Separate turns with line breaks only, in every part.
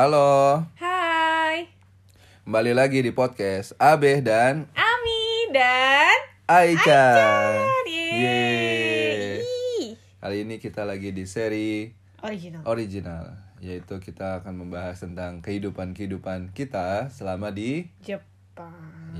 Halo,
Hai,
kembali lagi di podcast Abe dan
Ami dan. Yeay.
Kali ini kita lagi di seri
Original.
original, yaitu kita akan membahas tentang kehidupan-kehidupan kita selama di
Jepang.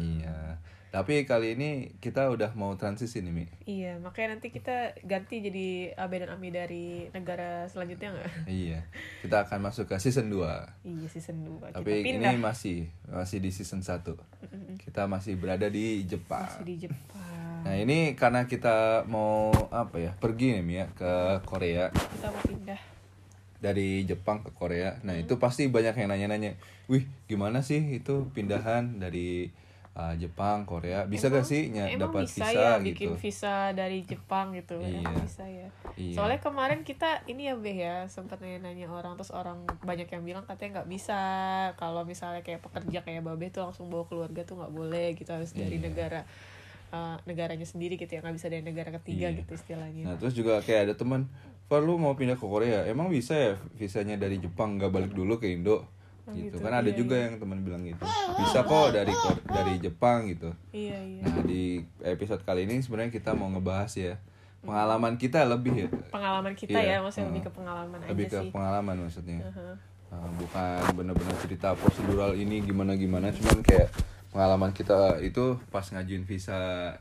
Tapi kali ini kita udah mau transisi nih, Mi.
Iya, makanya nanti kita ganti jadi Abe dan Ami dari negara selanjutnya nggak?
Iya. Kita akan masuk ke season 2.
Iya, season 2.
Tapi
kita pindah.
ini masih masih di season 1. Kita masih berada di Jepang.
Masih di Jepang.
Nah ini karena kita mau apa ya pergi nih Mi, ya ke Korea
Kita mau pindah.
dari Jepang ke Korea. Nah itu pasti banyak yang nanya-nanya, wih gimana sih itu pindahan dari uh, Jepang Korea bisa gak sih ny-
Emang
dapat
bisa
visa
ya
gitu?
bikin visa dari Jepang gitu?
Iya.
Emang bisa ya.
Iya.
Soalnya kemarin kita ini ya Beh ya sempat nanya-nanya orang terus orang banyak yang bilang katanya nggak bisa kalau misalnya kayak pekerja kayak Babe tuh langsung bawa keluarga tuh nggak boleh gitu harus dari
Iya.
negara uh, negaranya sendiri gitu ya nggak bisa dari negara ketiga
Iya.
gitu istilahnya.
Nah terus juga kayak ada teman, Far lu mau pindah ke Korea, emang bisa ya visanya dari Jepang nggak balik dulu ke Indo?
Oh,
gitu.
gitu.
kan ada
Iya,
juga yang teman bilang gitu bisa kok dari dari Jepang gitu
Iya iya.
nah di episode kali ini sebenarnya kita mau ngebahas ya pengalaman kita lebih ya
Pengalaman kita
Iya,
ya maksudnya
uh,
lebih ke pengalaman
lebih
aja
ke
sih.
pengalaman maksudnya
Uh-huh.
Uh, bukan bener-bener cerita prosedural ini gimana gimana cuman kayak pengalaman kita itu pas ngajuin visa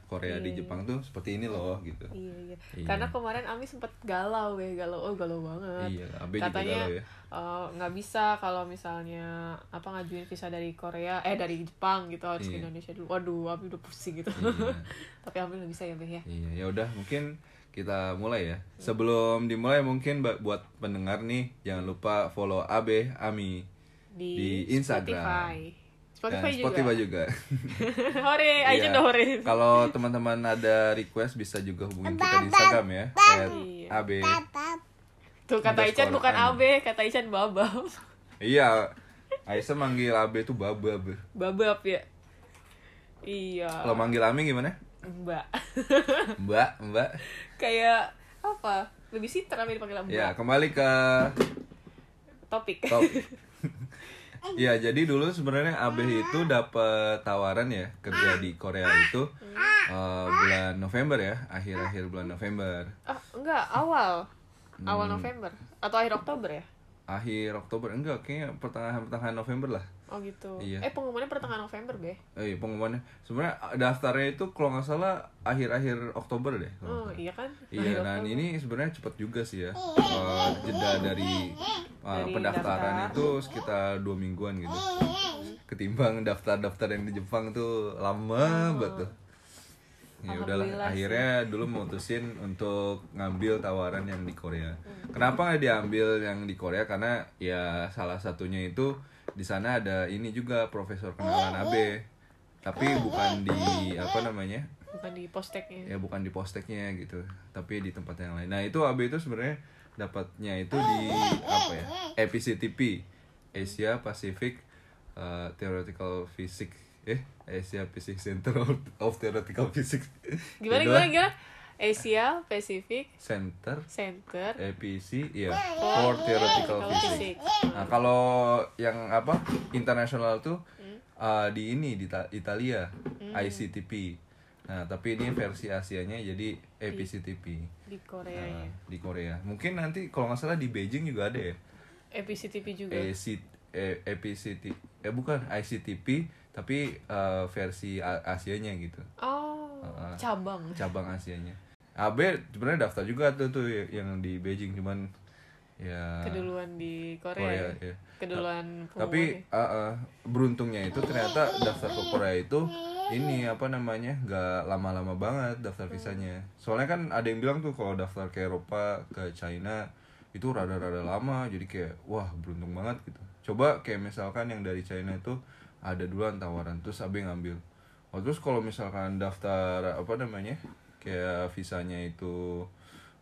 Korea di Jepang tuh seperti ini loh gitu
Iya, iya.
Iya.
Karena kemarin Ami sempat galau ya, galau, oh galau banget.
iya juga
Katanya
galau ya
eh, nggak bisa kalau misalnya apa ngajuin visa dari Korea, eh dari Jepang gitu harus ke
Iya.
Indonesia dulu. Waduh, Ami udah pusing gitu.
Iya.
Tapi Ami bisa ya, Beh ya.
Iya, ya udah mungkin kita mulai ya. Sebelum dimulai mungkin buat pendengar nih jangan lupa follow Abe Ami
Di,
Di Instagram.
Spotify. Spotify juga.
Spotify juga.
hore, aja
Iya.
udah hore.
Kalau teman-teman ada request bisa juga hubungin kita di Instagram ya. at
Iya. Tuh kata Ican bukan. Abe, kata Ican Babab.
Iya. Aisyah manggil Abe tuh babab.
Babab ya. Iya.
Kalau manggil Ami gimana?
Mbak.
Mbak, Mbak.
Kayak apa? Babysitter Ami dipanggil Mbak.
Ya, kembali ke
Topik.
top. Iya, jadi dulu sebenarnya Abe itu dapat tawaran ya kerja di Korea itu eh, bulan November ya, akhir-akhir bulan November.
Ah, enggak, awal. Awal
Hmm.
November atau akhir Oktober ya?
Akhir Oktober enggak, kayaknya pertengahan-pertengahan November lah.
Oh gitu.
Iya.
Eh pengumumannya pertengahan November, Be.
Eh, pengumumannya sebenarnya daftarnya itu kalau nggak salah akhir-akhir Oktober deh.
Oh, iya kan?
Iya,
Akhir
dan
Oktober.
ini sebenarnya cepet juga sih ya. Eh, jeda dari, eh,
Dari
pendaftaran
daftar.
itu sekitar dua mingguan gitu. Ketimbang daftar-daftar yang di Jepang tuh lama banget tuh. Ya udahlah, akhirnya dulu mutusin untuk ngambil tawaran yang di Korea. Kenapa nggak diambil yang di Korea? Karena ya salah satunya itu di sana ada ini juga profesor kenalan AB. Tapi bukan di apa namanya?
Bukan di posteknya.
ya bukan di posteknya gitu tapi di tempat yang lain nah itu AB itu sebenarnya dapatnya itu di apa ya EPCTP Asia Pacific uh, Theoretical Physics eh Asia Pacific Center of, of Theoretical Physics.
Gimana gimana gimana? Asia Pacific
Center.
Center.
EPC ya for Theoretical Physics. Nah kalau yang apa internasional tuh uh, di ini di Ta- Italia ICTP nah tapi ini versi Asianya jadi EPCTP
di Korea.
Nah,
ya.
di Korea. Mungkin nanti kalau nggak salah di Beijing juga ada ya.
EPCTP juga.
AC, eh, EPCT eh bukan ICTP tapi eh, versi Asianya gitu.
Oh,
Uh-uh.
cabang.
Cabang Asianya. AB sebenarnya daftar juga tuh tuh yang di Beijing cuman ya
Keduluan di Korea.
Korea
ya?
ya.
Keduluan
Tapi
pengumumannya.
uh, uh, beruntungnya itu ternyata daftar ke Korea itu ini apa namanya nggak lama-lama banget daftar visanya. Soalnya kan ada yang bilang tuh kalau daftar ke Eropa ke China itu rada-rada lama jadi kayak wah beruntung banget gitu. Coba kayak misalkan yang dari China itu ada duluan tawaran terus Abe ngambil. Oh, terus kalau misalkan daftar apa namanya kayak visanya itu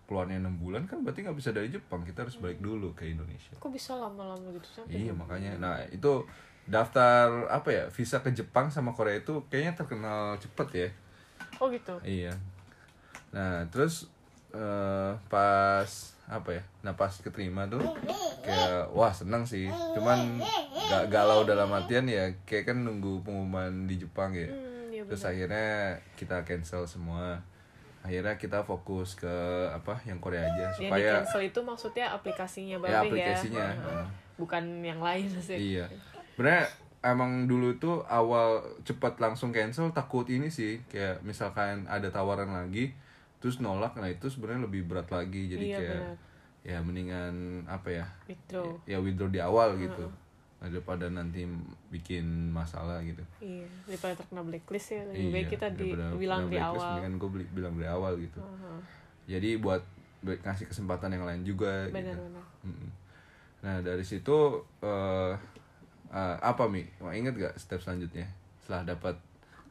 keluarnya enam bulan kan berarti nggak bisa dari Jepang kita harus balik dulu ke Indonesia.
Kok bisa lama-lama gitu sampai
Iya makanya, nah itu daftar apa ya visa ke Jepang sama Korea itu kayaknya terkenal cepet ya.
Oh gitu.
Iya. Nah terus eh, pas apa ya nah pas keterima tuh kayak wah seneng sih cuman gak galau dalam artian ya kayak kan nunggu pengumuman di Jepang ya
Hmm, iya
terus akhirnya kita cancel semua akhirnya kita fokus ke apa yang Korea aja supaya
cancel itu maksudnya aplikasinya
ya
ya.
aplikasinya
Heeh.
Heeh.
Bukan yang lain sih.
Iya. Sebenarnya emang dulu tuh awal cepat langsung cancel takut ini sih kayak misalkan ada tawaran lagi terus nolak nah itu sebenarnya lebih berat lagi jadi
Iya,
kayak
benar.
ya mendingan apa ya
Withdraw.
ya withdraw di awal gitu daripada nanti bikin masalah gitu
Iya, daripada terkena blacklist ya lebih
Iya,
baik kita di,
daripada
bilang
kena
di awal.
mendingan gue bilang dari awal gitu
Heeh.
jadi buat ngasih kesempatan yang lain juga gitu.
Benar-benar.
Mm-mm. Nah dari situ eh eh, apa mi? Mau inget gak step selanjutnya setelah dapat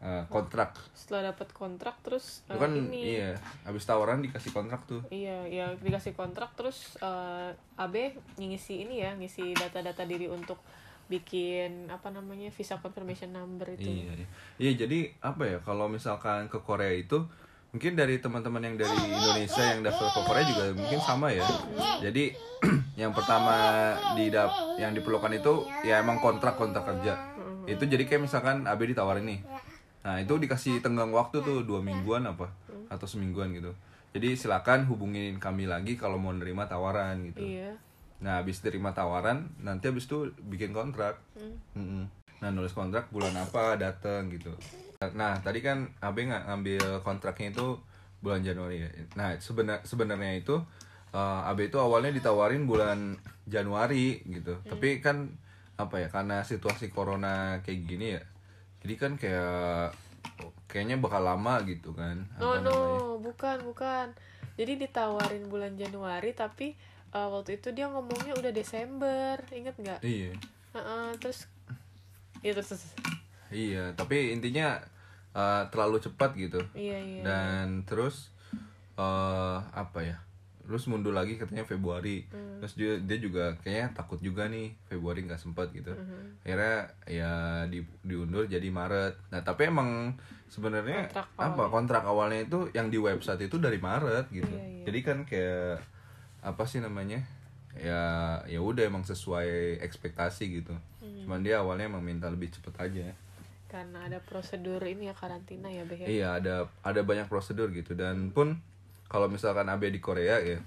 eh, kontrak?
Setelah dapat kontrak terus eh,
kan
ini
iya, habis tawaran dikasih kontrak tuh.
Iya, ya dikasih kontrak terus eh AB ngisi ini ya, ngisi data-data diri untuk bikin apa namanya visa confirmation number itu.
Iya, iya. Iya jadi apa ya? Kalau misalkan ke Korea itu mungkin dari teman-teman yang dari Indonesia yang daftar ke Korea juga mungkin sama ya. Jadi yang pertama di yang diperlukan itu ya emang kontrak kontrak kerja. Itu jadi kayak misalkan AB ditawarin nih. Nah itu dikasih tenggang waktu tuh dua mingguan apa atau semingguan gitu. Jadi silakan hubungin kami lagi kalau mau nerima tawaran gitu.
Iya.
Nah, habis terima tawaran, nanti habis itu bikin kontrak. Mm-mm. Nah, nulis kontrak bulan apa datang gitu. Nah, tadi kan Abe nggak ngambil kontraknya itu bulan Januari ya. Nah, sebenar sebenarnya itu eh, Abe itu awalnya ditawarin bulan Januari gitu. Tapi kan apa ya? Karena situasi corona kayak gini ya. Jadi kan kayak kayaknya bakal lama gitu kan.
No
Apa
no,
namanya?
bukan bukan. Jadi ditawarin bulan Januari tapi eh, waktu itu dia ngomongnya udah Desember, inget nggak?
Iya.
Heeh, terus Iya terus, terus.
Iya, tapi intinya eh, terlalu cepat gitu.
Iya iya.
dan terus eh apa ya terus mundur lagi katanya Februari
Hmm.
terus dia dia juga kayaknya takut juga nih Februari nggak sempat gitu
Hmm.
akhirnya ya di, diundur jadi Maret nah tapi emang sebenarnya
Kontrak
apa
awalnya.
kontrak awalnya itu yang di website itu dari Maret gitu
Iya, iya.
jadi kan kayak apa sih namanya ya ya udah emang sesuai ekspektasi gitu
Hmm.
cuman dia awalnya emang minta lebih cepet aja
Karena ada prosedur ini ya karantina ya, Beh. ya?
Iya ada ada banyak prosedur gitu dan pun kalau misalkan AB di Korea ya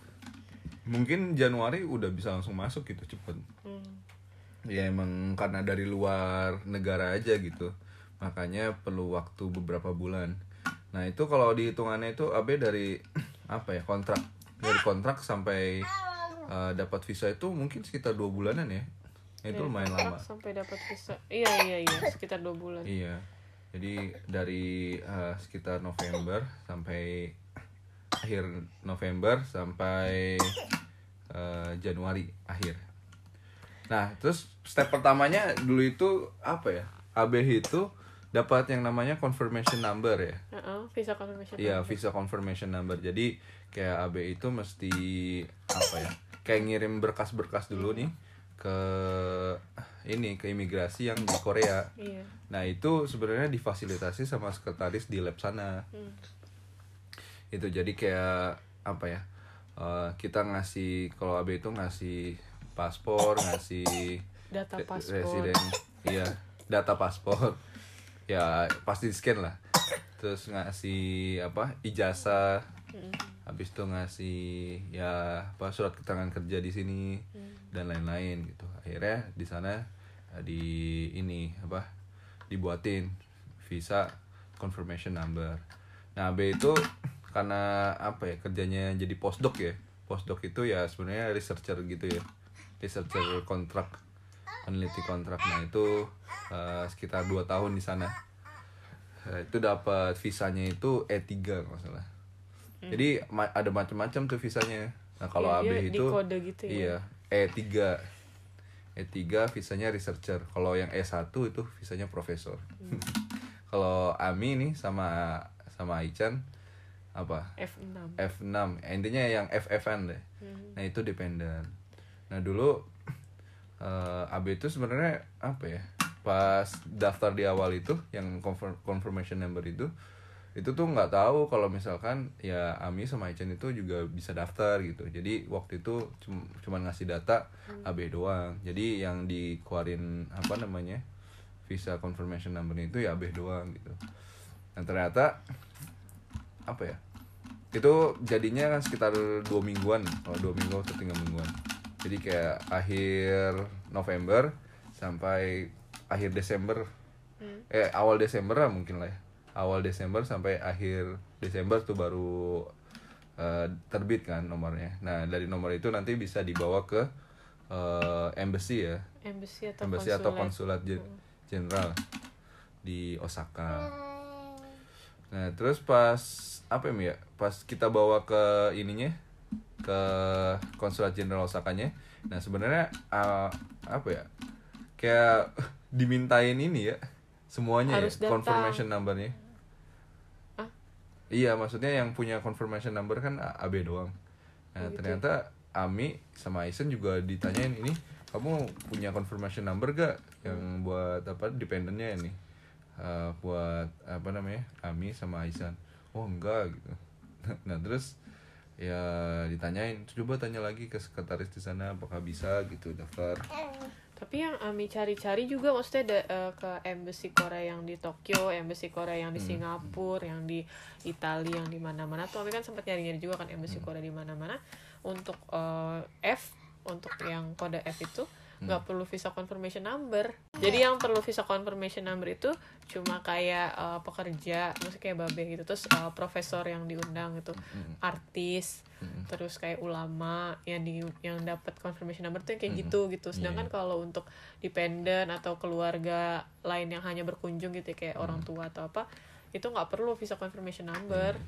mungkin Januari udah bisa langsung masuk gitu cepet.
Hmm.
Ya emang karena dari luar negara aja gitu makanya perlu waktu beberapa bulan. Nah itu kalau dihitungannya itu AB dari apa ya kontrak dari kontrak sampai uh, dapat visa itu mungkin sekitar dua bulanan ya. Itu
Dari
lumayan lama.
Sampai dapat visa. Iya iya iya, sekitar dua bulan.
Iya. Jadi dari uh, sekitar November sampai akhir November sampai uh, Januari akhir. Nah, terus step pertamanya dulu itu apa ya? ABH itu dapat yang namanya confirmation number ya.
Heeh, visa confirmation.
Iya,
number.
visa confirmation number. Jadi kayak AB itu mesti apa ya? Kayak ngirim berkas-berkas dulu nih ke ini ke imigrasi yang di Korea.
Iya.
Nah itu sebenarnya difasilitasi sama sekretaris di lab sana.
Hmm.
Itu jadi kayak apa ya? eh, kita ngasih kalau AB itu ngasih paspor, ngasih
Data paspor.
residen, iya data paspor. Ya pasti di scan lah. Terus ngasih apa? Ijazah.
Hmm.
Habis itu ngasih ya apa surat keterangan kerja di sini
Hmm.
dan lain-lain gitu. Akhirnya di sana eh, di ini apa? dibuatin visa confirmation number. Nah, B itu karena apa ya kerjanya jadi postdoc ya. Postdoc itu ya sebenarnya researcher gitu ya. Researcher kontrak peneliti kontrak. Nah, itu eh, sekitar 2 tahun di sana. Eh, itu dapat visanya itu E3 kalau salah. Jadi ma- ada macam-macam tuh visanya. Nah, kalau
Iya,
AB
dia
itu
dikode gitu ya.
Iya, E3. E3 visanya researcher. Kalau yang E1 itu visanya profesor.
Hmm.
kalau Ami nih sama sama Aichan apa?
F6.
F6. Intinya yang FFN deh.
Hmm.
Nah, itu dependent. Nah, dulu eh, AB itu sebenarnya apa ya? Pas daftar di awal itu yang confirm- confirmation number itu itu tuh nggak tahu kalau misalkan ya Ami sama Aichen itu juga bisa daftar gitu jadi waktu itu cum cuman ngasih data AB doang jadi yang dikeluarin apa namanya visa confirmation number itu ya AB doang gitu dan ternyata apa ya itu jadinya kan sekitar dua mingguan kalau dua minggu atau tiga mingguan. Jadi kayak akhir November sampai akhir Desember. Eh awal Desember lah mungkin lah ya. Awal Desember sampai akhir Desember tuh baru eh, terbit kan nomornya. Nah dari nomor itu nanti bisa dibawa ke eh, embassy ya.
Embassy atau
embassy
konsulat.
atau konsulat jenderal di Osaka nah terus pas apa ya ya pas kita bawa ke ininya ke konsulat jenderal Osakanya nah sebenarnya uh, apa ya kayak dimintain ini ya semuanya
Harus
ya
datang.
confirmation numbernya
Hah?
iya maksudnya yang punya confirmation number kan AB doang nah
Oh, gitu.
ternyata Ami sama Aizen juga ditanyain ini kamu punya confirmation number gak yang buat apa dependennya ini Eh, buat apa namanya Ami sama Aisan oh enggak gitu. Nah terus ya ditanyain coba tanya lagi ke sekretaris di sana apakah bisa? Gitu daftar.
Tapi yang Ami cari-cari juga maksudnya ada eh, ke embassy Korea yang di Tokyo, embassy Korea yang di Singapura, yang di Italia, yang di mana-mana. Tuh Ami kan sempat nyari-nyari juga kan embassy Korea di mana-mana. Untuk eh, F, untuk yang kode F itu nggak perlu visa confirmation number. Jadi yang perlu visa confirmation number itu cuma kayak eh, pekerja, maksudnya kayak babe gitu. Terus eh, profesor yang diundang gitu, artis, terus kayak ulama yang di yang dapat confirmation number tuh yang kayak gitu gitu. Sedangkan kalau untuk dependent atau keluarga lain yang hanya berkunjung gitu ya, kayak orang tua atau apa, itu nggak perlu visa confirmation number.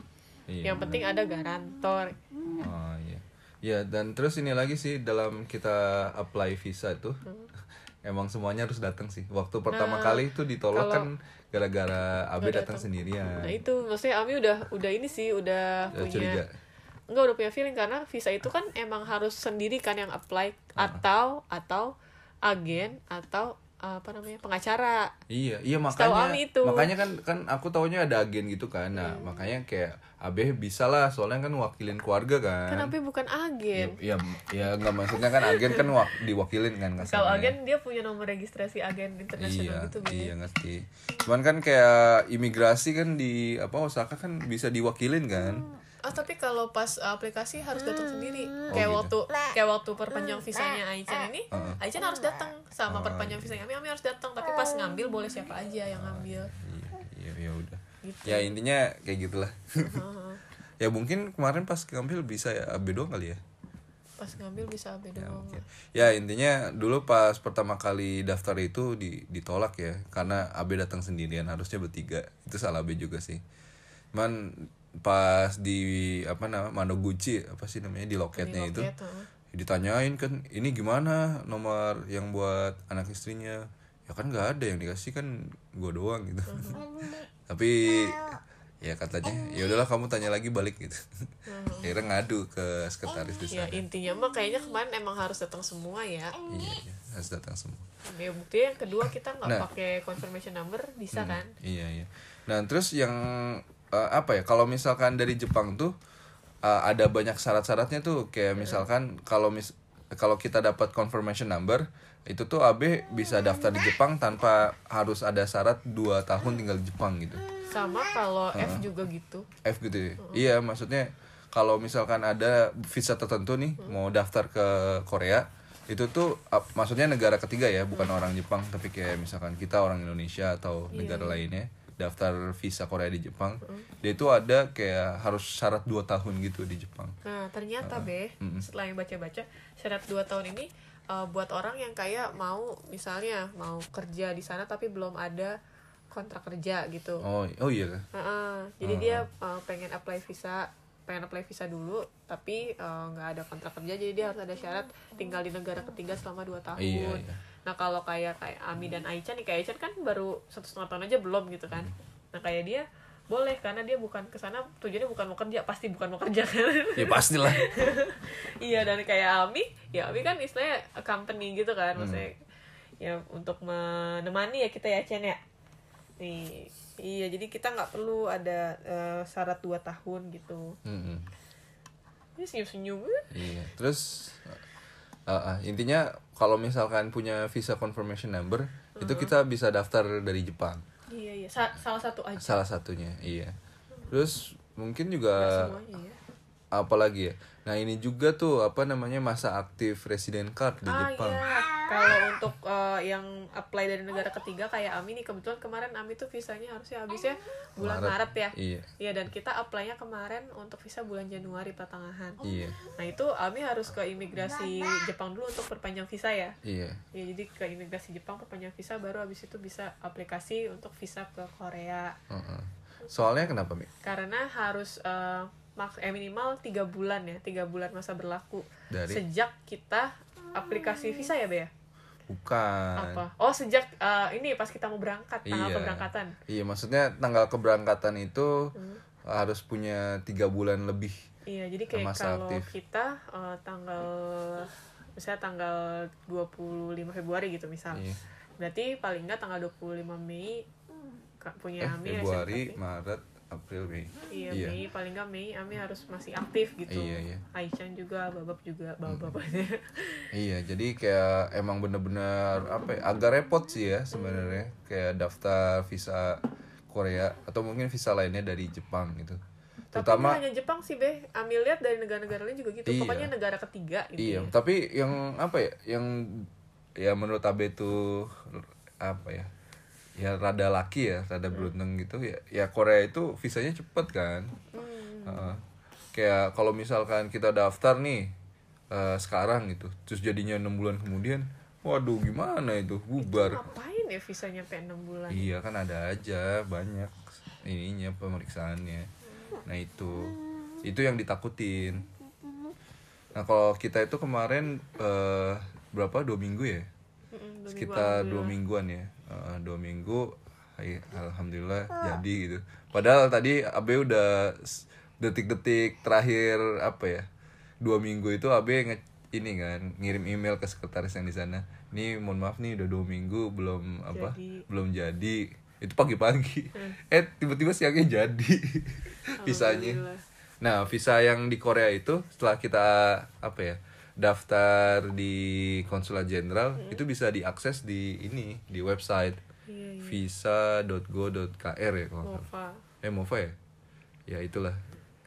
Iya.
Yang penting ada garantor.
Oh iya. Ya dan terus ini lagi sih dalam kita apply visa itu emang semuanya harus datang sih. Waktu pertama
Nah,
kali itu ditolak
kalau-
kan gara-gara
Nggak
datang
datang.
sendirian.
Nah itu maksudnya Ami udah udah ini sih udah
Udah curiga.
punya enggak udah punya feeling karena visa itu kan emang harus sendiri kan yang apply atau atau agen atau apa namanya pengacara
Iya, iya makanya
itu.
makanya kan kan aku taunya ada agen gitu kan. Nah, makanya kayak Abe bisa lah soalnya kan wakilin keluarga kan.
kenapa bukan agen
Ya, ya nggak maksudnya kan agen kan wak, diwakilin kan
kalau
kasarnya.
agen dia punya nomor registrasi agen internasional
iya,
gitu Be.
iya ngerti. Cuman kan kayak imigrasi kan di apa Osaka kan bisa diwakilin kan.
Ah tapi kalau pas aplikasi harus datang sendiri.
Oh,
kayak
gitu.
waktu kayak waktu perpanjang visanya Aichan ini, Aichan harus datang sama perpanjang visanya Ami, Ami harus datang. Tapi pas ngambil boleh siapa aja yang ngambil.
Iya, iya ya udah.
Gitu.
Ya intinya kayak gitulah. ya mungkin kemarin pas ngambil bisa ya AB doang kali ya.
Pas ngambil bisa AB doang.
Oke. Ya intinya dulu pas pertama kali daftar itu di, ditolak ya karena AB datang sendirian harusnya bertiga itu salah AB juga sih. Cuman pas di apa nama Manoguchi apa sih namanya di loketnya
Di
itu
heeh.
ditanyain kan ini gimana nomor yang buat anak istrinya ya kan nggak ada yang dikasih kan gue doang gitu tapi ya katanya ya udahlah kamu tanya lagi balik gitu akhirnya ngadu ke sekretaris di
Ya
sana
intinya mah kayaknya kemarin emang harus datang semua ya.
iya iya harus datang semua
Ya buktinya yang kedua kita nggak
Nah.
pakai confirmation number bisa kan?
Iya iya. Nah terus yang eh, apa ya? Kalau misalkan dari Jepang tuh eh, ada banyak syarat-syaratnya tuh kayak misalkan kalau mis kalau kita dapat confirmation number itu tuh AB bisa daftar di Jepang tanpa harus ada syarat 2 tahun tinggal di Jepang gitu.
Sama kalau F juga gitu.
F gitu ya. Iya, maksudnya kalau misalkan ada visa tertentu nih mau daftar ke Korea, itu tuh ap- maksudnya negara ketiga ya, bukan orang Jepang, tapi kayak misalkan kita orang Indonesia atau negara lainnya daftar visa Korea di Jepang, dia itu ada kayak harus syarat 2 tahun gitu di Jepang.
Nah, ternyata Be, setelah yang baca-baca, syarat 2 tahun ini uh, buat orang yang kayak mau misalnya mau kerja di sana tapi belum ada kontrak kerja gitu.
Oh, oh iya kah?
Heeh. jadi dia uh, pengen apply visa, pengen apply visa dulu tapi uh, nggak ada kontrak kerja jadi dia harus ada syarat tinggal di negara ketiga selama 2 tahun.
Iya, iya.
Nah, kalau kayak kayak Ami dan Aichan nih, kayak Aichan kan baru satu setengah tahun aja belum gitu kan. Nah, kayak dia boleh karena dia bukan ke sana tujuannya bukan mau kerja, pasti bukan mau kerja kan.
Ya pastilah.
iya dan kayak Ami ya Ami kan istilahnya company gitu kan maksudnya ya untuk menemani ya kita ya Chen ya nih iya jadi kita nggak perlu ada eh, syarat dua tahun gitu
Mm-mm.
ini senyum senyum
Iya. Terus uh, uh, intinya kalau misalkan punya visa confirmation number itu kita bisa daftar dari Jepang.
iya iya Sa- salah satu aja
Salah satunya, iya. Terus mungkin juga
semuanya ya
apa lagi ya? Nah, ini juga tuh apa namanya masa aktif resident card di
ah
Jepang.
iya kalau untuk eh, yang apply dari negara ketiga kayak Ami nih kebetulan kemarin Ami tuh visanya harusnya habisnya bulan Maret, ya
Iya.
Iya dan kita apply-nya kemarin untuk visa bulan Januari pertengahan.
Iya.
Nah itu Ami harus ke imigrasi Jepang dulu untuk perpanjang visa ya.
Iya.
Ya jadi ke imigrasi Jepang perpanjang visa baru habis itu bisa aplikasi untuk visa ke Korea.
Uh-uh. Soalnya kenapa, Mi?
Karena harus eh, mak eh, minimal tiga bulan ya, tiga bulan masa berlaku
Dari
sejak kita aplikasi visa ya, Be?
Bukan.
Apa? Oh sejak eh, ini pas kita mau berangkat tanggal
Iya.
keberangkatan.
Iya, maksudnya tanggal keberangkatan itu
Hmm.
harus punya tiga bulan lebih.
Iya, jadi kayak
Masa
kalau
aktif.
kita eh, tanggal misalnya tanggal 25 Februari gitu misal.
Iya.
Berarti paling nggak tanggal 25 Mei punya
Eh, Februari. Maret, April, Mei.
Iya,
Iya.
Mei paling nggak Mei Ami harus masih aktif gitu.
Iya, iya.
Aichan juga, Babab juga, Babab-bababnya.
Iya, jadi kayak emang bener-bener apa ya, agak repot sih ya sebenarnya kayak daftar visa Korea atau mungkin visa lainnya dari Jepang gitu.
Tapi
Terutama
hanya Jepang sih, Beh. Ami lihat dari negara-negara lain juga gitu.
Iya.
Pokoknya negara ketiga gitu.
iya,
ya.
tapi yang apa ya, yang ya menurut Abe itu apa ya? Ya rada laki ya, rada beruntung gitu ya. Ya Korea itu visanya cepet kan.
Hmm.
Heeh. kayak kalau misalkan kita daftar nih eh, sekarang gitu, terus jadinya enam bulan kemudian, waduh gimana itu bubar.
Ngapain ya visanya sampai 6 bulan?
Iya kan ada aja banyak ininya pemeriksaannya. Nah itu itu yang ditakutin. Nah kalau kita itu kemarin eh, berapa dua minggu ya?
Dua minggu,
Sekitar dua mingguan ya. Eh, dua minggu, hai, alhamdulillah jadi gitu. Padahal tadi Abe udah detik-detik terakhir apa ya? Dua minggu itu Abe nge ini kan ngirim email ke sekretaris yang di sana. Nih mohon maaf nih udah dua minggu belum apa
Jadi.
belum jadi itu pagi-pagi eh tiba-tiba siangnya jadi visanya nah visa yang di Korea itu setelah kita apa ya daftar di konsulat jenderal itu bisa diakses di ini di website
Iya, iya.
visa.go.kr ya kalau nggak salah. Eh Mova ya? Ya itulah.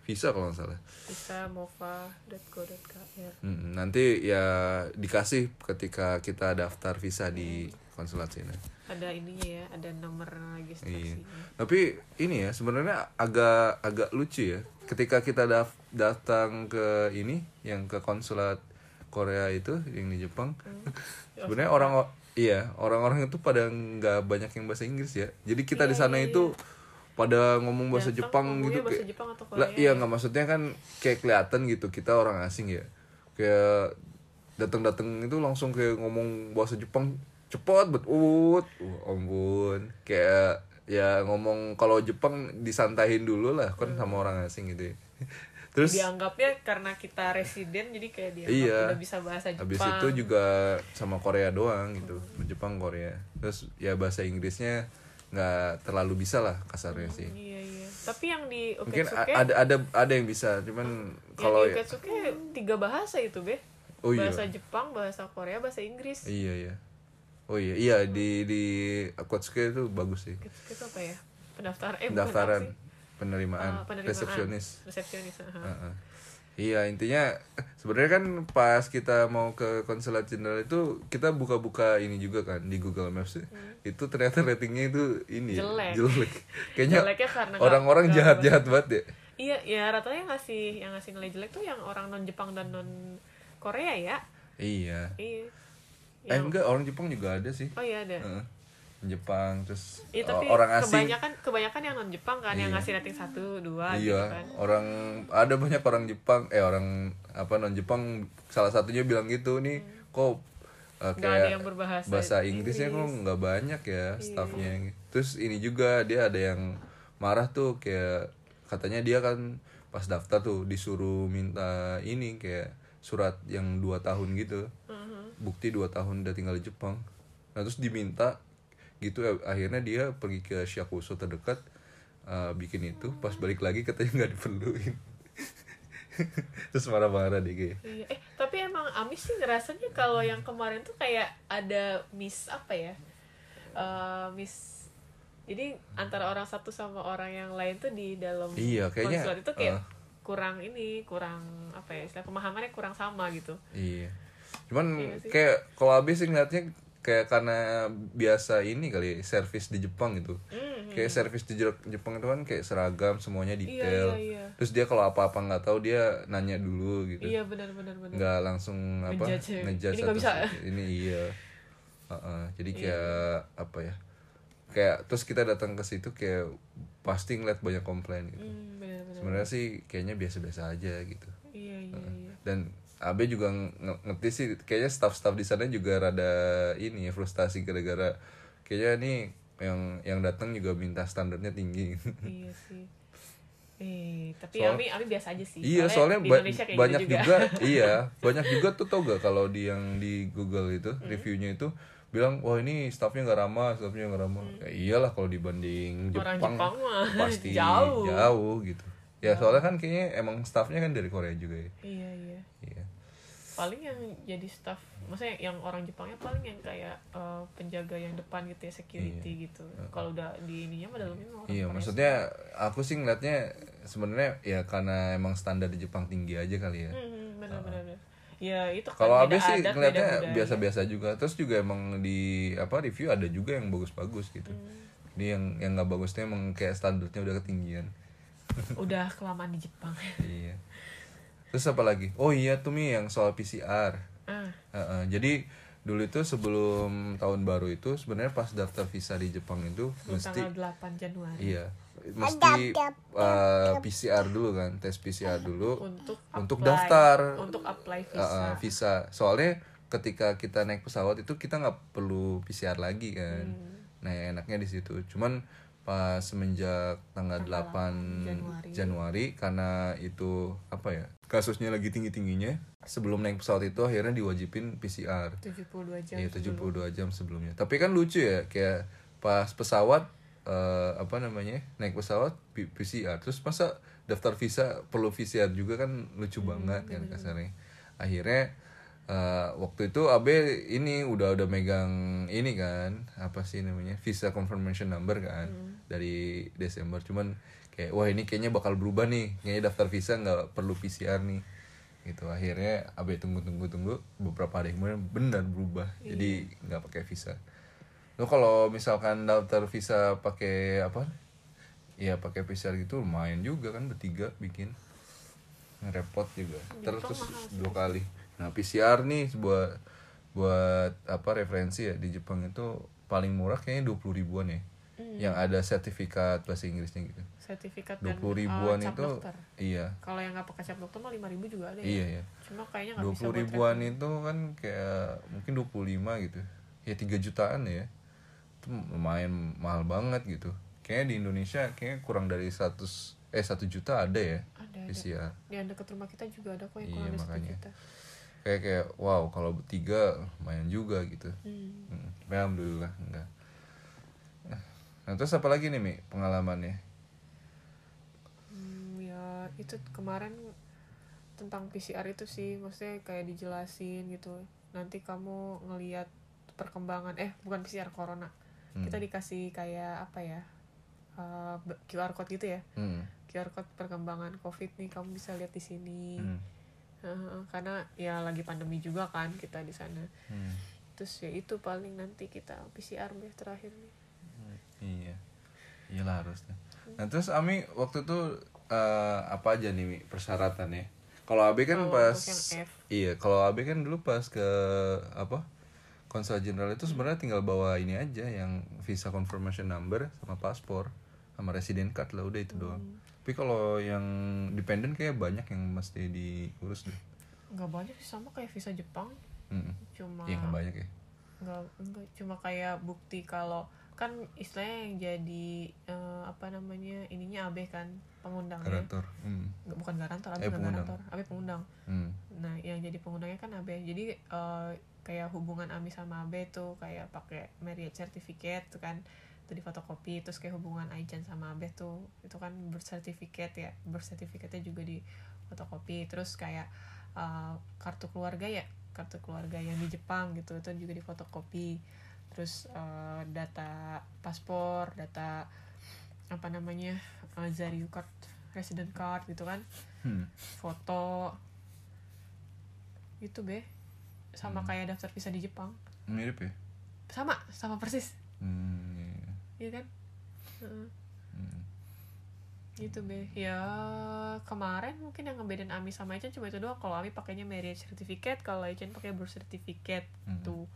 Visa kalau nggak salah.
Bisa mova.go.kr
Mm, nanti ya dikasih ketika kita daftar visa di konsulat sini.
Ada ininya ya ada nomor
Iya.
registrasinya
Tapi ini ya sebenarnya agak agak lucu ya. Ketika kita daf- datang ke ini yang ke konsulat Korea itu yang di Jepang.
Hmm.
sebenarnya orang iya, orang-orang itu pada nggak banyak yang bahasa Inggris ya. Jadi kita di
Iya,
sana
iya,
itu pada ngomong bahasa
Datang
Jepang gitu
bahasa
kayak
Jepang atau
lah iya
ya?
nggak maksudnya kan kayak kelihatan gitu kita orang asing ya. Kayak datang-datang itu langsung kayak ngomong bahasa Jepang cepet bet ut uh, ampun kayak ya ngomong kalau Jepang disantahin dulu lah kan sama orang asing gitu ya. terus
dianggapnya karena kita residen jadi kayak dianggap
Iya.
udah bisa bahasa Jepang.
habis itu juga sama Korea doang gitu Jepang Korea. Terus ya bahasa Inggrisnya nggak terlalu bisa lah kasarnya sih.
Iya iya. Tapi yang di
mungkin
Oketsuke
a- ada ada ada yang bisa cuman kalau
yang di
ya
Oketsuke tiga bahasa itu be.
Oh, iya.
bahasa Jepang bahasa Korea bahasa Inggris.
Iya iya. Oh iya. Iya di di Akutsuki itu bagus sih.
Oketsuke itu apa ya? Pendaftaran eh
pendaftaran? Penerimaan,
Ah, penerimaan.
resepsionis
resepsionis aha.
Heeh. Iya intinya sebenarnya kan pas kita mau ke konsulat jenderal itu kita buka-buka ini juga kan di Google Maps ya. itu ternyata ratingnya itu ini ya,
Hmm. Jelek.
jelek. Kayaknya orang-orang jahat-jahat banget ya.
iya ya rata-rata yang ngasih yang ngasih nilai jelek tuh yang orang non Jepang dan non Korea ya
Iya.
iya
Eh
Yang-
enggak orang Jepang juga ada sih.
oh iya ada
Heeh. Jepang terus
Iya
o-
tapi
orang asing.
kebanyakan kebanyakan yang non Jepang kan yang
Iya.
ngasih rating satu dua
iya,
gitu kan.
orang ada banyak orang Jepang eh orang apa non Jepang salah satunya bilang gitu nih kok uh, kayak
ada yang berbahasa
bahasa Inggrisnya kok nggak banyak ya staffnya terus ini juga dia ada yang marah tuh kayak katanya dia kan pas daftar tuh disuruh minta ini kayak surat yang dua tahun gitu
Mhm.
bukti dua tahun udah tinggal di Jepang nah terus diminta gitu akhirnya dia pergi ke Shakuso terdekat uh, bikin itu pas balik lagi katanya nggak diperluin terus marah-marah deh kayak
Iya. Eh, tapi emang Amis sih ngerasanya kalau yang kemarin tuh kayak ada miss apa ya? Eh, miss jadi antara orang satu sama orang yang lain tuh di dalam
Iya, kayaknya,
konsulat itu kayak
eh.
kurang ini, kurang apa ya? Istilah pemahamannya kurang sama gitu.
Iya. Cuman
Iya
kayak kalau habis sih ngeliatnya kayak karena biasa ini kali servis di Jepang gitu.
Hmm,
Kayak servis di Je- Jepang itu kan kayak seragam semuanya detail.
iya, iya.
Terus dia kalau apa-apa nggak tahu dia nanya dulu gitu.
Iya benar benar benar.
Nggak langsung apa
Ngejudge Ini bisa.
Ini iya. Heeh, jadi
Iya.
kayak apa ya? Kayak terus kita datang ke situ kayak pasti ngeliat banyak komplain gitu.
Benar.
Sebenarnya sih kayaknya biasa-biasa aja gitu
Iya iya iya.
dan Abe juga nge- ngerti sih kayaknya staff-staff di sana juga rada ini frustasi gara-gara kayaknya nih yang yang datang juga minta standarnya tinggi
iya sih. Eh, tapi
Soal-
Ami Ami biasa aja sih.
iya soalnya
di
ba-
Indonesia kayak
banyak
gitu
juga. iya banyak juga tuh tau gak kalau di yang di Google itu
Hmm.
reviewnya itu bilang wah ini staffnya nggak ramah staffnya nggak ramah ya iyalah kalau dibanding
Hmm. Orang
Jepang,
Jepang mah
pasti
jauh.
jauh gitu ya soalnya kan kayaknya emang staffnya kan dari Korea juga ya
Iya iya.
iya
paling yang jadi staff maksudnya yang orang Jepangnya paling yang kayak eh, penjaga yang depan gitu ya security gitu kalau udah di ininya mah dalamnya orang
Iya,
Korea
maksudnya aku sih ngeliatnya sebenarnya ya karena emang standar di Jepang tinggi aja kali ya.
semua. Hmm, hmm, benar benar benar. ya itu kan
Kalau Abe sih ngeliatnya biasa-biasa juga. Terus juga emang di apa review ada juga yang bagus-bagus gitu.
Hmm.
Jadi yang yang nggak bagusnya emang kayak standarnya udah ketinggian.
udah kelamaan di Jepang
iya. Terus apa lagi? Oh iya tuh Mi yang soal PCR.
ah.
Heeh, jadi dulu itu sebelum tahun baru itu sebenarnya pas daftar visa di Jepang itu
lu
mesti
tanggal 8 Januari.
Iya mesti uh, PCR dulu kan tes PCR dulu
untuk
untuk
apply-
daftar.
untuk apply visa.
uh, uh, visa. Soalnya ketika kita naik pesawat itu kita nggak perlu PCR lagi kan.
Hmm.
nah enaknya di situ. Cuman pas semenjak tanggal 8
Januari.
Januari karena itu apa ya kasusnya lagi tinggi tingginya sebelum naik pesawat itu akhirnya diwajibin PCR
72 jam
Iya
sebelum.
72 jam sebelumnya. Tapi kan lucu ya kayak pas pesawat eh, apa namanya naik pesawat PCR terus masa daftar visa perlu PCR juga kan lucu banget kan kasarnya. Akhirnya eh, waktu itu Abe ini udah udah megang ini kan apa sih namanya visa confirmation number kan dari Desember. Cuman kayak wah ini kayaknya bakal berubah nih kayaknya daftar visa nggak perlu PCR nih gitu. Akhirnya abe tunggu tunggu tunggu beberapa hari kemudian benar berubah jadi nggak pakai visa. Lo kalau misalkan daftar visa pakai apa? Ya pakai PCR gitu lumayan juga kan bertiga bikin. Repot juga. Terus
mahal
dua kali nah PCR nih buat buat apa referensi ya di Jepang itu paling murah kayaknya dua puluh ribuan ya.
Hmm.
yang ada sertifikat bahasa Inggrisnya gitu.
Sertifikat
dua puluh ribuan
cap
itu
dokter.
iya.
Kalau yang nggak pakai cap dokter mah 5000 juga ada ya.
Iya ya
cuma kayaknya nggak
dua
bisa
puluh
buat
ribuan
traveling.
itu kan kayak mungkin 25 gitu. Ya tiga jutaan ya. Itu lumayan mahal banget gitu. Kayaknya di Indonesia kayaknya kurang dari 100 eh satu juta ada ya
ada ada.
PCR
di yang dekat rumah kita juga ada kok yang
Iya,
kurang dari satu juta
kayak kayak wow kalau bertiga lumayan juga gitu
hmm.
hmm. alhamdulillah enggak nah terus apa lagi nih mi pengalamannya
Hmm, ya itu kemarin tentang PCR itu sih maksudnya kayak dijelasin gitu nanti kamu ngelihat perkembangan eh bukan PCR corona
Hmm.
kita dikasih kayak apa ya eh, b- QR code gitu ya
hmm.
QR code perkembangan COVID nih kamu bisa lihat di sini
Hmm.
Karena ya lagi pandemi juga kan kita di sana
Hmm.
terus ya itu paling nanti kita PCR deh terakhir nih
Iya, iyalah harusnya. Nah terus Ami waktu itu eh, apa aja nih Mi, persyaratannya? Kalau Abe kan
Kalau
pas, iya kalau Abe kan dulu pas ke apa konsul jenderal itu sebenarnya tinggal bawa ini aja yang visa confirmation number sama paspor sama resident card lah udah itu doang. Tapi kalau yang dependent kayak banyak yang mesti diurus deh.
nggak banyak sih sama kayak visa Jepang
Hmm.
cuma
Iya nggak banyak ya.
nggak enggak cuma kayak bukti kalau kan istilahnya yang jadi eh, apa namanya ininya AB kan pengundangnya
Garantor. Hmm.
Nggak, bukan garantor AB
Eh, pengundang.
garantor AB pengundang
Hmm.
nah yang jadi pengundangnya kan AB jadi eh, kayak hubungan Ami sama AB tuh kayak pakai marriage certificate tuh kan itu di fotokopi terus kayak hubungan Aijan sama Abe tuh itu kan bersertifikat ya bersertifikatnya juga di fotokopi terus kayak eh, kartu keluarga ya kartu keluarga yang di Jepang gitu itu juga di fotokopi terus eh, data paspor data apa namanya eh, Zaryu card resident card gitu kan
Hmm.
foto itu be sama
Hmm.
kayak daftar visa di Jepang
Mirip ya?
sama sama persis
Hmm. Iya.
kan Heeh.
Hmm.
gitu be ya kemarin mungkin yang ngebedain Ami sama Aichen cuma itu doang kalau Ami pakainya marriage certificate kalau Aichen pakai birth certificate
Hmm.
tuh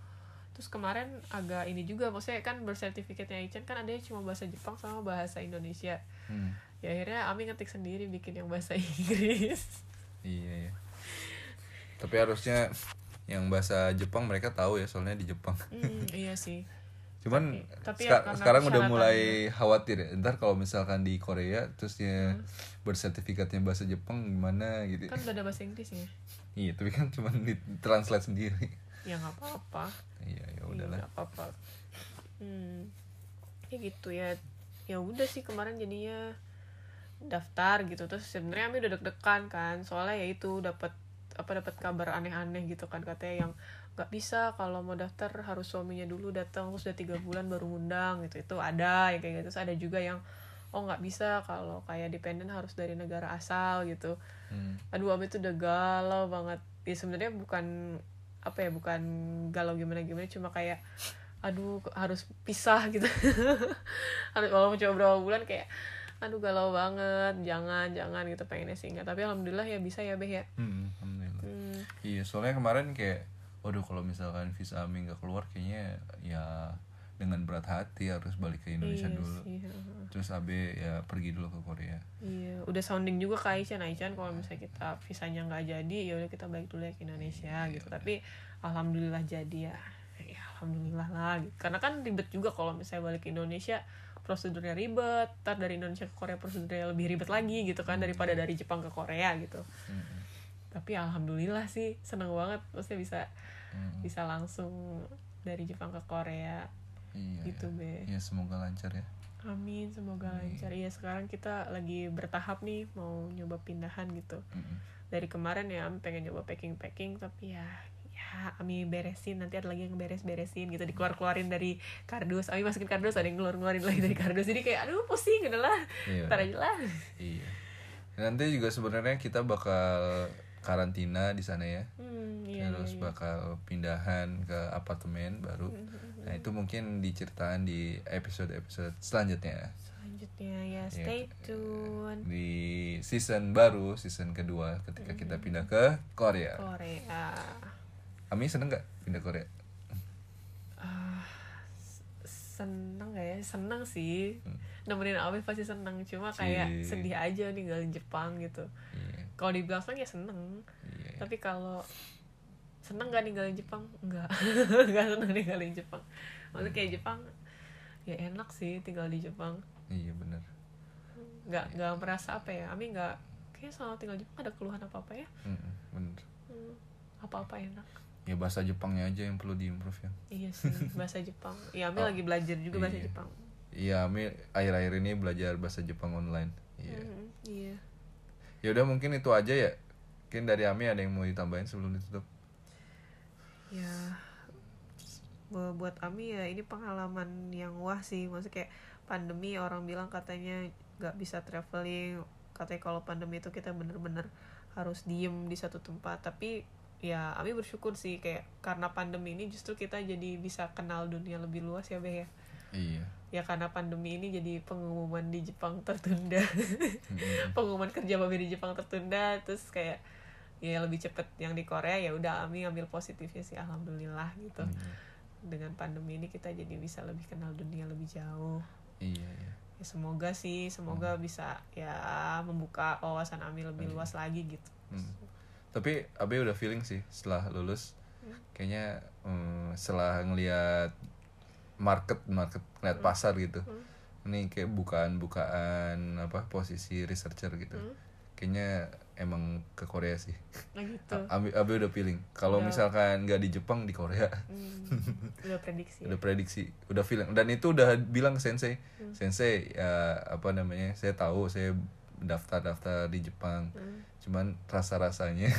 terus kemarin agak ini juga maksudnya kan birth certificate-nya Aichen kan ada cuma bahasa Jepang sama bahasa Indonesia
Hmm.
ya akhirnya Ami ngetik sendiri bikin yang bahasa Inggris
Iya, iya. Tapi harusnya yang bahasa Jepang mereka tahu ya soalnya di Jepang.
Hmm, iya sih
Cuman
Tapi- tapi ya
sekarang udah mulai khawatir ya. Ntar kalau misalkan di Korea terusnya
Hmm.
bersertifikatnya bahasa Jepang gimana gitu.
kan udah ada bahasa Inggrisnya
Iya, tapi kan cuma di translate sendiri.
ya nggak apa-apa
Iya, ya
Iya,
udahlah.
nggak apa-apa hmm ya gitu ya ya udah sih kemarin jadinya daftar gitu terus sebenarnya Ami udah deg-degan kan soalnya ya itu dapat apa dapat kabar aneh-aneh gitu kan katanya yang nggak bisa kalau mau daftar harus suaminya dulu datang terus udah tiga bulan baru ngundang gitu. Itu ada yang kayak gitu. Terus ada juga yang oh nggak bisa kalau kayak dependen harus dari negara asal gitu.
Hmm.
aduh Abi tuh udah galau banget. Ya sebenarnya bukan apa ya bukan galau gimana gimana cuma kayak aduh harus pisah gitu. Harus kalau coba berapa bulan kayak aduh galau banget jangan jangan gitu pengennya singgah tapi alhamdulillah ya bisa ya beh ya.
Hmm, alhamdulillah.
hmm,
Iya, soalnya kemarin kayak waduh kalau misalkan visa Ami nggak keluar kayaknya ya dengan berat hati harus balik ke Indonesia
iya
dulu.
heeh.
Terus Abe ya pergi dulu ke Korea.
iya udah sounding juga ke Aican Aican kalau misalnya kita visanya nggak jadi ya udah kita balik dulu ya ke Indonesia
Iya,
gitu tapi alhamdulillah jadi ya ya alhamdulillah lah gitu. karena kan ribet juga kalau misalnya balik ke Indonesia prosedurnya ribet ntar dari Indonesia ke Korea prosedurnya lebih ribet lagi gitu kan daripada dari Jepang ke Korea gitu
Hmm.
Tapi alhamdulillah sih seneng banget maksudnya bisa
Hmm.
bisa langsung dari Jepang ke Korea
Iya.
gitu be
Ya semoga lancar ya.
amin semoga lancar iya sekarang kita lagi bertahap nih mau nyoba pindahan gitu
Mm-mm.
dari kemarin ya Ami pengen nyoba packing packing tapi ya ya Ami beresin nanti ada lagi yang beres beresin gitu dikeluar keluarin dari kardus Ami masukin kardus ada yang keluar keluarin lagi dari kardus jadi kayak aduh pusing udah lah
Iya.
ntar aja lah
Iya. Nanti juga sebenarnya kita bakal karantina di sana ya.
hmm, iya,
Terus
iya,
bakal pindahan ke apartemen baru. Nah, itu mungkin diceritain di episode-episode selanjutnya.
selanjutnya ya
Iya.
stay tune
Di season baru, season kedua ketika kita pindah ke Korea.
Korea
Ami seneng gak pindah Korea?
S- seneng gak ya seneng sih
Hmm.
nemenin Ami pasti seneng cuma kayak sedih aja ninggalin Jepang gitu
Iya.
Kalau dibilang seneng ya seneng
Iya.
tapi kalau seneng gak ninggalin Jepang enggak enggak seneng ninggalin Jepang maksudnya kayak Jepang ya enak sih tinggal di Jepang
Iya bener.
nggak nggak merasa apa ya Ami nggak kayak selama tinggal di Jepang ada keluhan apa apa ya
Mm-mm, bener.
Hmm, apa-apa enak
Ya bahasa Jepangnya aja yang perlu diimprove ya.
iya sih bahasa Jepang ya Ami
Oh,
lagi belajar juga bahasa
iya.
Jepang
Iya, Ami akhir-akhir ini belajar bahasa Jepang online. Iya.
Mhm, iya
Ya udah mungkin itu aja ya. Mungkin dari Ami ada yang mau ditambahin sebelum ditutup.
ya bu- buat Ami ya ini pengalaman yang wah sih maksudnya kayak pandemi orang bilang katanya nggak bisa traveling katanya kalau pandemi itu kita bener-bener harus diem di satu tempat tapi ya Ami bersyukur sih kayak karena pandemi ini justru kita jadi bisa kenal dunia lebih luas ya Beh ya
Iya.
Ya karena pandemi ini jadi pengumuman di Jepang tertunda
Mm-mm.
pengumuman kerja babi di Jepang tertunda terus kayak ya lebih cepet yang di Korea ya udah Ami ambil positifnya sih alhamdulillah gitu
Iya.
dengan pandemi ini kita jadi bisa lebih kenal dunia lebih jauh
Iya, iya.
ya semoga sih semoga bisa ya membuka wawasan Ami lebih
Iya.
luas lagi gitu
Hmm. Tapi Abe udah feeling sih setelah lulus
Hmm.
kayaknya hmm, setelah ngelihat market market ngeliat pasar gitu. Ini kayak bukaan bukaan apa posisi researcher gitu. Kayaknya emang ke Korea sih.
Nah gitu.
Abi, Abi udah feeling. Kalau misalkan nggak di Jepang di Korea.
Hmm, udah prediksi.
udah prediksi. Udah feeling. Dan itu udah bilang ke sensei. Sensei ya apa namanya saya tahu saya daftar daftar di Jepang. Cuman rasa rasanya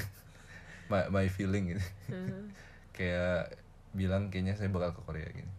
my, my feeling gitu.
Hmm.
kayak bilang kayaknya saya bakal ke Korea gini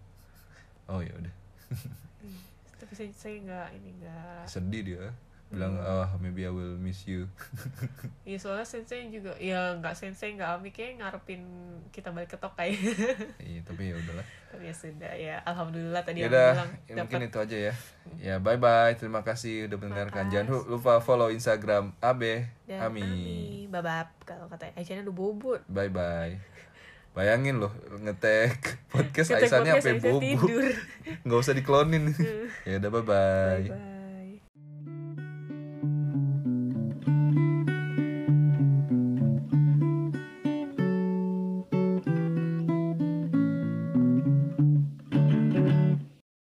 oh ya udah.
Tapi saya saya nggak ini nggak.
sedih dia. Bilang oh maybe I will miss you.
Iya soalnya sensei juga ya nggak sensei nggak Ami kayak ngarepin kita balik ke Tokai.
iya tapi ya udahlah.
Tapi ya sudah ya. Alhamdulillah tadi
ya
Ami
udah
bilang
ya
dapat.
mungkin itu aja ya. Ya bye bye terima kasih udah mendengarkan. Jangan lupa follow Instagram Abe
dan
Ami.
Ami babab kalau kata Aisyah udah bobot.
bye bye bayangin loh ngetek podcast
podcast
sampai bobo. nggak usah diklonin. Ya udah bye bye
Bye.